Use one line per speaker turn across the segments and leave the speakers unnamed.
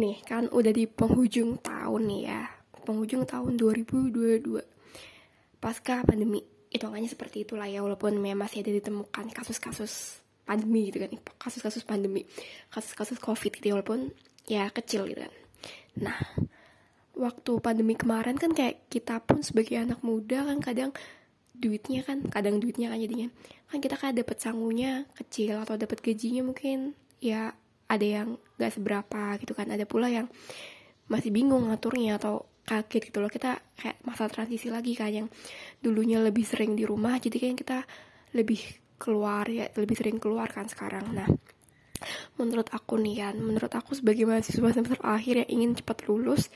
nih kan udah di penghujung tahun nih ya. Penghujung tahun 2022 pasca pandemi. Hitungannya seperti itulah ya walaupun memang masih ada ditemukan kasus-kasus pandemi gitu kan. Kasus-kasus pandemi. Kasus-kasus covid gitu ya, walaupun ya kecil gitu kan. Nah waktu pandemi kemarin kan kayak kita pun sebagai anak muda kan kadang duitnya kan kadang duitnya kan jadinya. Kan kita kan dapat sangunya kecil atau dapat gajinya mungkin ya ada yang gak seberapa gitu kan. Ada pula yang masih bingung ngaturnya atau kaget gitu loh. Kita kayak masa transisi lagi kan yang dulunya lebih sering di rumah jadi kan kita lebih keluar ya lebih sering keluar kan sekarang. Nah menurut aku nih kan menurut aku sebagai mahasiswa semester akhir yang ingin cepat lulus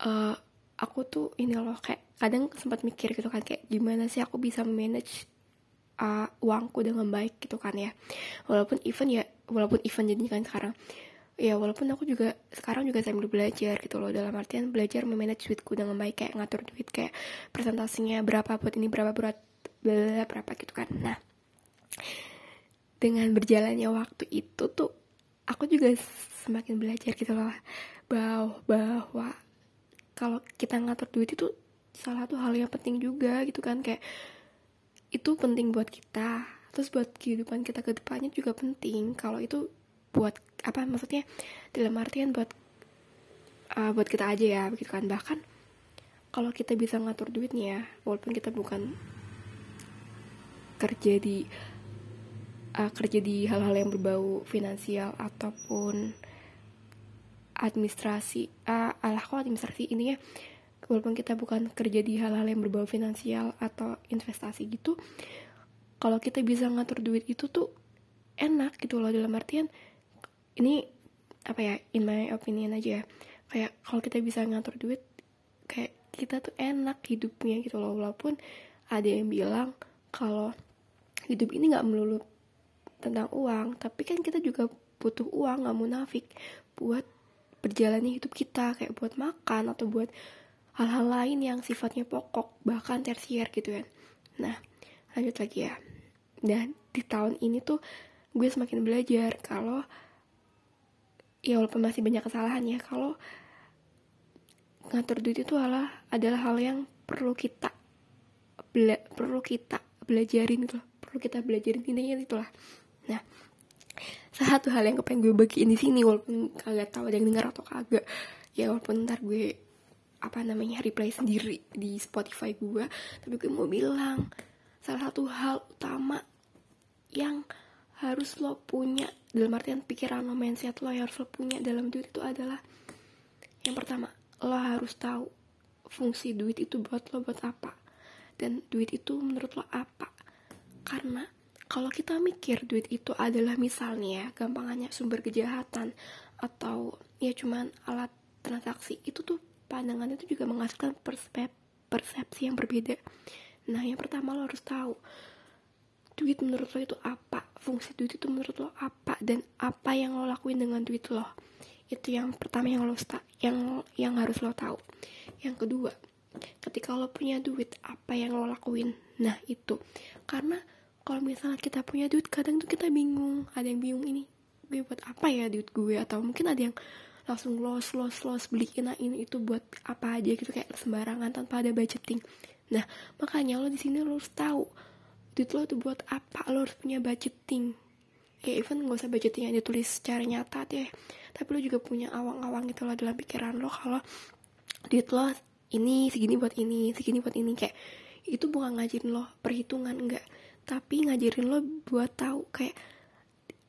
uh, aku tuh ini loh kayak kadang sempat mikir gitu kan kayak gimana sih aku bisa manage uh, uangku dengan baik gitu kan ya. Walaupun event ya walaupun event jadi kan sekarang. Ya walaupun aku juga sekarang juga sambil belajar gitu loh. Dalam artian belajar memanage duitku dengan baik kayak ngatur duit kayak presentasinya berapa buat ini berapa berat bla berapa gitu kan. Nah dengan berjalannya waktu itu tuh aku juga semakin belajar gitu loh. Bahwa bahwa kalau kita ngatur duit itu salah satu hal yang penting juga gitu kan. Kayak itu penting buat kita terus buat kehidupan kita ke depannya juga penting. Kalau itu buat apa maksudnya dalam artian buat uh, buat kita aja ya begitu kan. Bahkan kalau kita bisa ngatur duitnya walaupun kita bukan kerja di uh, kerja di hal-hal yang berbau finansial ataupun administrasi uh, alah kok administrasi ini ya walaupun kita bukan kerja di hal-hal yang berbau finansial atau investasi gitu kalau kita bisa ngatur duit itu tuh enak gitu loh dalam artian ini apa ya in my opinion aja ya. Kayak kalau kita bisa ngatur duit kayak kita tuh enak hidupnya gitu loh. Walaupun ada yang bilang kalau hidup ini nggak melulu tentang uang tapi kan kita juga butuh uang nggak munafik buat berjalannya hidup kita kayak buat makan atau buat hal-hal lain yang sifatnya pokok bahkan tersier gitu kan. Nah lanjut lagi ya dan di tahun ini tuh gue semakin belajar kalau ya walaupun masih banyak kesalahan ya kalau ngatur duit itu adalah adalah hal yang perlu kita bela, perlu kita belajarin itu perlu kita belajarin intinya itulah. Nah satu hal yang kepengen gue bagiin di sini walaupun kagak tahu ada yang dengar atau kagak ya walaupun ntar gue apa namanya replay sendiri di Spotify gue tapi gue mau bilang salah satu hal utama yang harus lo punya dalam artian pikiran lo mindset lo yang harus lo punya dalam duit itu adalah yang pertama lo harus tahu fungsi duit itu buat lo buat apa. Dan duit itu menurut lo apa? Karena kalau kita mikir duit itu adalah misalnya ya gampangannya sumber kejahatan atau ya cuman alat transaksi itu tuh pandangan itu juga menghasilkan persepsi yang berbeda nah yang pertama lo harus tahu duit menurut lo itu apa? Fungsi duit itu menurut lo apa? Dan apa yang lo lakuin dengan duit lo? Itu yang pertama yang lo yang yang harus lo tahu. Yang kedua ketika lo punya duit apa yang lo lakuin? Nah itu. Karena kalau misalnya kita punya duit kadang tuh kita bingung. Ada yang bingung ini gue buat apa ya duit gue? Atau mungkin ada yang langsung los los los beliin ini itu buat apa aja? Gitu kayak sembarangan tanpa ada budgeting nah makanya lo di sini lo harus tahu duit lo tuh buat apa? Lo harus punya budgeting. Ya even gak usah budgeting yang ditulis secara nyata deh. Tapi lo juga punya awang-awang gitu loh dalam pikiran lo kalau duit lo ini segini buat ini segini buat ini. Kayak itu bukan ngajarin lo perhitungan enggak tapi ngajarin lo buat tahu kayak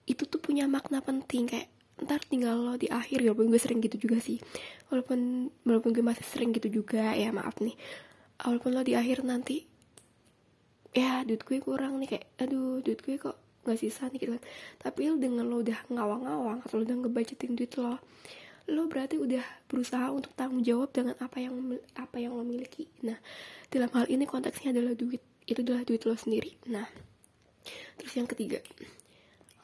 itu tuh punya makna penting. Kayak ntar tinggal lo di akhir walaupun gue sering gitu juga sih. Walaupun walaupun gue masih sering gitu juga ya maaf nih walaupun lo di akhir nanti ya duit gue kurang nih kayak aduh duit gue kok nggak sisa nih gitu kan. Tapi lo dengan lo udah ngawang-ngawang atau lo udah ngebajetin duit lo lo berarti udah berusaha untuk tanggung jawab dengan apa yang apa yang lo miliki. Nah dalam hal ini konteksnya adalah duit itu adalah duit lo sendiri. Nah terus yang ketiga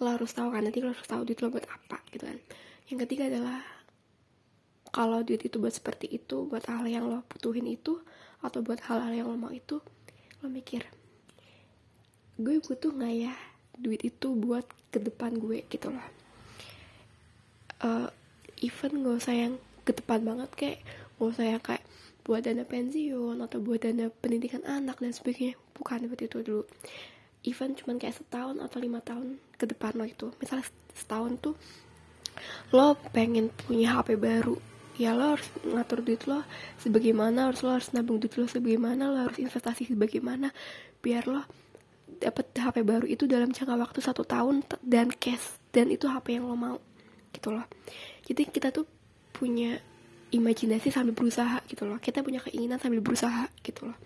lo harus tahu kan nanti lo harus tahu duit lo buat apa gitu kan. Yang ketiga adalah kalau duit itu buat seperti itu buat hal yang lo butuhin itu atau buat hal-hal yang lo mau itu lo mikir gue butuh nggak ya duit itu buat ke depan gue gitu loh. Uh, even gak usah yang ke depan banget kayak gak usah yang kayak buat dana pensiun atau buat dana pendidikan anak dan sebagainya. Bukan seperti itu dulu. Even cuman kayak setahun atau lima tahun ke depan lo itu. Misalnya setahun tuh lo pengen punya HP baru ya lo harus ngatur duit lo sebagaimana harus lo harus nabung duit lo sebagaimana lo harus investasi sebagaimana biar lo dapat HP baru itu dalam jangka waktu satu tahun dan cash dan itu HP yang lo mau gitu loh. Jadi kita tuh punya imajinasi sambil berusaha gitu loh. Kita punya keinginan sambil berusaha gitu loh.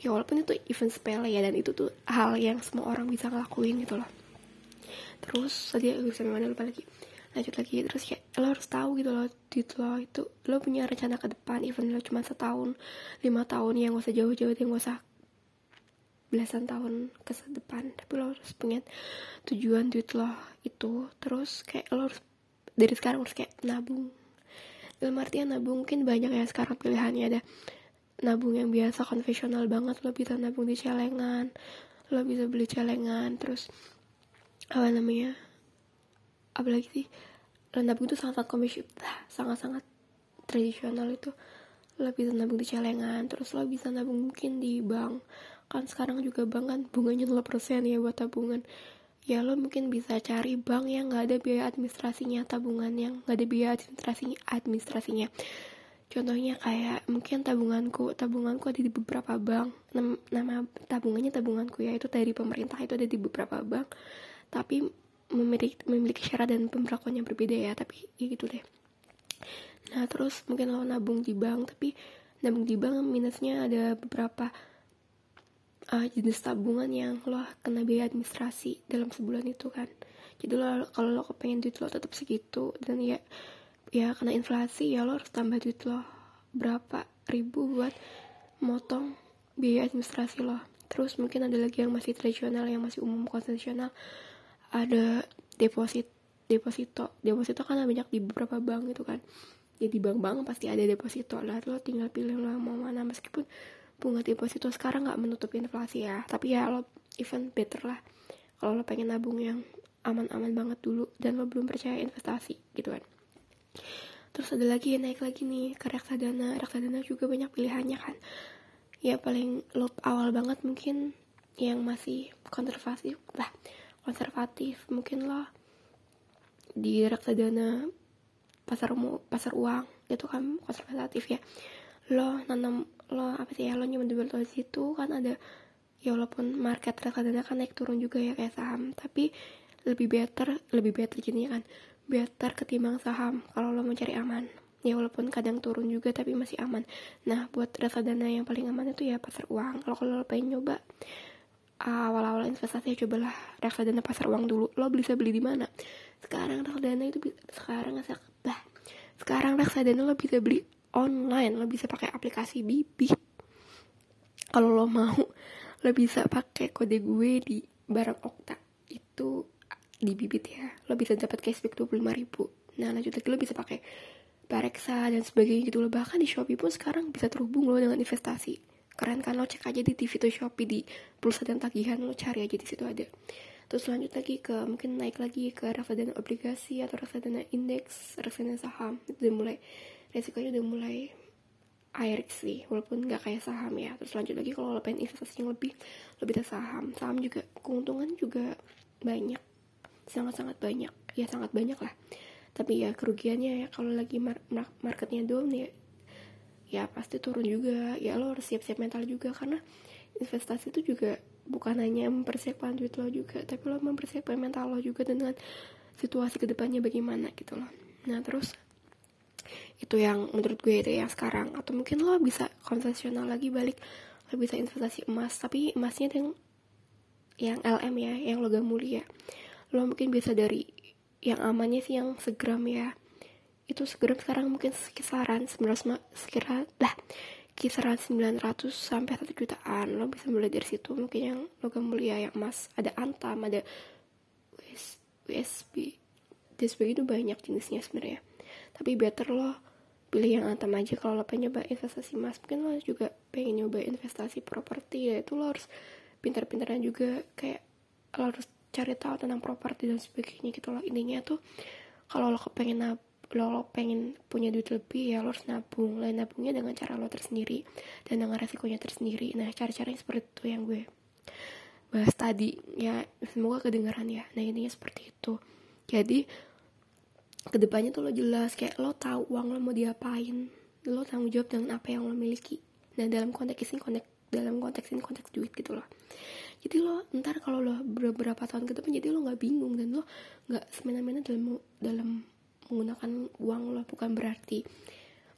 Ya walaupun itu event sepele ya dan itu tuh hal yang semua orang bisa ngelakuin gitu loh. Terus tadi aku bisa mana lupa lagi lanjut lagi. Terus kayak lo harus tahu gitu loh duit lo itu lo punya rencana ke depan event lo cuma setahun lima tahun yang gak usah jauh-jauh yang gak usah belasan tahun ke depan. Tapi lo harus punya tujuan duit lo itu. Terus kayak lo harus dari sekarang harus kayak nabung. Dalam artian nabung mungkin banyak ya sekarang pilihannya ada nabung yang biasa konvensional banget. Lo bisa nabung di celengan lo bisa beli celengan. Terus apa namanya apalagi sih nabung itu sangat konvensional sangat sangat tradisional itu. Lo bisa nabung di celengan terus lo bisa nabung mungkin di bank kan sekarang juga bank kan bunganya 0% ya buat tabungan. Ya lo mungkin bisa cari bank yang nggak ada biaya administrasinya tabungan yang nggak ada biaya administrasinya administrasinya. Contohnya kayak mungkin tabunganku tabunganku ada di beberapa bank. Nama tabungannya tabunganku ya itu dari pemerintah itu ada di beberapa bank. Tapi memiliki memiliki syarat dan pemberlakuan yang berbeda ya tapi ya gitu deh. Nah terus mungkin lo nabung di bank tapi nabung di bank minusnya ada beberapa uh, jenis tabungan yang lo kena biaya administrasi dalam sebulan itu kan. Jadi lo kalau lo kepengen duit lo tetap segitu dan ya ya kena inflasi ya lo harus tambah duit lo berapa ribu buat motong biaya administrasi lo. Terus mungkin ada lagi yang masih tradisional yang masih umum konvensional ada deposit deposito. Deposito kan banyak di beberapa bank itu kan. Ya bank-bank pasti ada deposito lah. Lo tinggal pilih lo mau mana. Meskipun bunga deposito sekarang nggak menutup inflasi ya. Tapi ya lo even better lah. Kalau lo pengen nabung yang aman-aman banget dulu dan lo belum percaya investasi gitu kan. Terus ada lagi yang naik lagi nih ke reksadana. Reksadana juga banyak pilihannya kan. Ya paling lo awal banget mungkin yang masih konservatif lah konservatif mungkin lo di reksadana pasar pasar uang itu kan konservatif ya. Lo nanam lo apa sih ya lo dulu di situ kan ada ya walaupun market reksadana kan naik turun juga ya kayak saham. Tapi lebih better lebih better gini kan better ketimbang saham kalau lo mau cari aman. Ya walaupun kadang turun juga tapi masih aman. Nah buat reksadana yang paling aman itu ya pasar uang. Kalau lo pengen nyoba awal-awal investasi ya cobalah reksadana pasar uang dulu. Lo bisa beli di mana? Sekarang reksadana itu sekarang bah. Sekarang reksadana lo bisa beli online. Lo bisa pakai aplikasi Bibit kalau lo mau lo bisa pakai kode gue di barang Okta. Itu di Bibit ya. Lo bisa dapat cashback 25 ribu. Nah lanjut lagi lo bisa pakai Bareksa dan sebagainya gitu. Lo bahkan di Shopee pun sekarang bisa terhubung lo dengan investasi keren kan? Lo cek aja di TV tuh Shopee di pulsa dan tagihan lo cari aja di situ ada. Terus lanjut lagi ke mungkin naik lagi ke reksadana obligasi atau reksadana indeks reksadana saham. Itu udah mulai resikonya udah mulai air sih walaupun nggak kayak saham ya. Terus lanjut lagi kalau lo pengen investasi yang lebih lebih dari saham. Saham juga keuntungan juga banyak. Sangat-sangat banyak. Ya sangat banyak lah. Tapi ya kerugiannya ya kalau lagi mar marketnya down ya ya pasti turun juga. Ya lo harus siap-siap mental juga karena investasi itu juga bukan hanya mempersiapkan duit lo juga tapi lo mempersiapkan mental lo juga dengan situasi ke depannya bagaimana gitu loh. Nah terus itu yang menurut gue itu yang sekarang. Atau mungkin lo bisa konvensional lagi balik lo bisa investasi emas tapi emasnya yang yang LM ya yang logam mulia. Lo mungkin bisa dari yang amannya sih yang segram ya itu segram sekarang mungkin kisaran 900 sekira lah kisaran 900 sampai 1 jutaan. Lo bisa mulai dari situ. Mungkin yang logam mulia yang emas ada antam ada US, USB DSB itu banyak jenisnya sebenarnya. Tapi better lo pilih yang antam aja kalau lo pengen nyoba investasi emas. Mungkin lo juga pengen nyoba investasi properti. Ya itu lo harus pintar-pintaran juga. Kayak lo harus cari tahu tentang properti dan sebagainya gitu loh. Intinya tuh kalau lo kepengen lo, lo pengen punya duit lebih ya lo harus nabung. Lo nabungnya dengan cara lo tersendiri dan dengan resikonya tersendiri. Nah cara-cara seperti itu yang gue bahas tadi. Ya semoga kedengaran ya. Nah intinya seperti itu. Jadi ke depannya tuh lo jelas kayak lo tahu uang lo mau diapain. Lo tanggung jawab dengan apa yang lo miliki. Nah dalam konteks ini konteks dalam konteks ini konteks duit gitu loh. Jadi lo ntar kalau lo beberapa tahun ke depan jadi lo nggak bingung dan lo nggak semena-mena dalam dalam menggunakan uang lo bukan berarti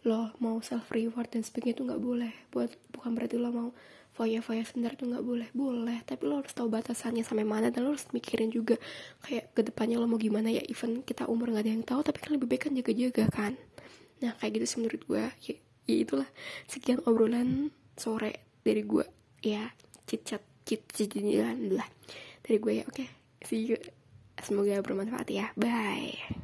lo mau self reward dan sebagainya itu nggak boleh. Buat bukan berarti lo mau foya-foya sebentar itu nggak boleh. Boleh tapi lo harus tahu batasannya sampai mana dan lo harus mikirin juga kayak ke depannya lo mau gimana ya. Even kita umur nggak ada yang tahu tapi kan lebih baik kan jaga-jaga kan. Nah kayak gitu sih menurut gue ya, ya itulah. Sekian obrolan sore dari gue ya cicat cit cit lah. Dari gue ya oke. Okay. see you. Semoga bermanfaat ya. Bye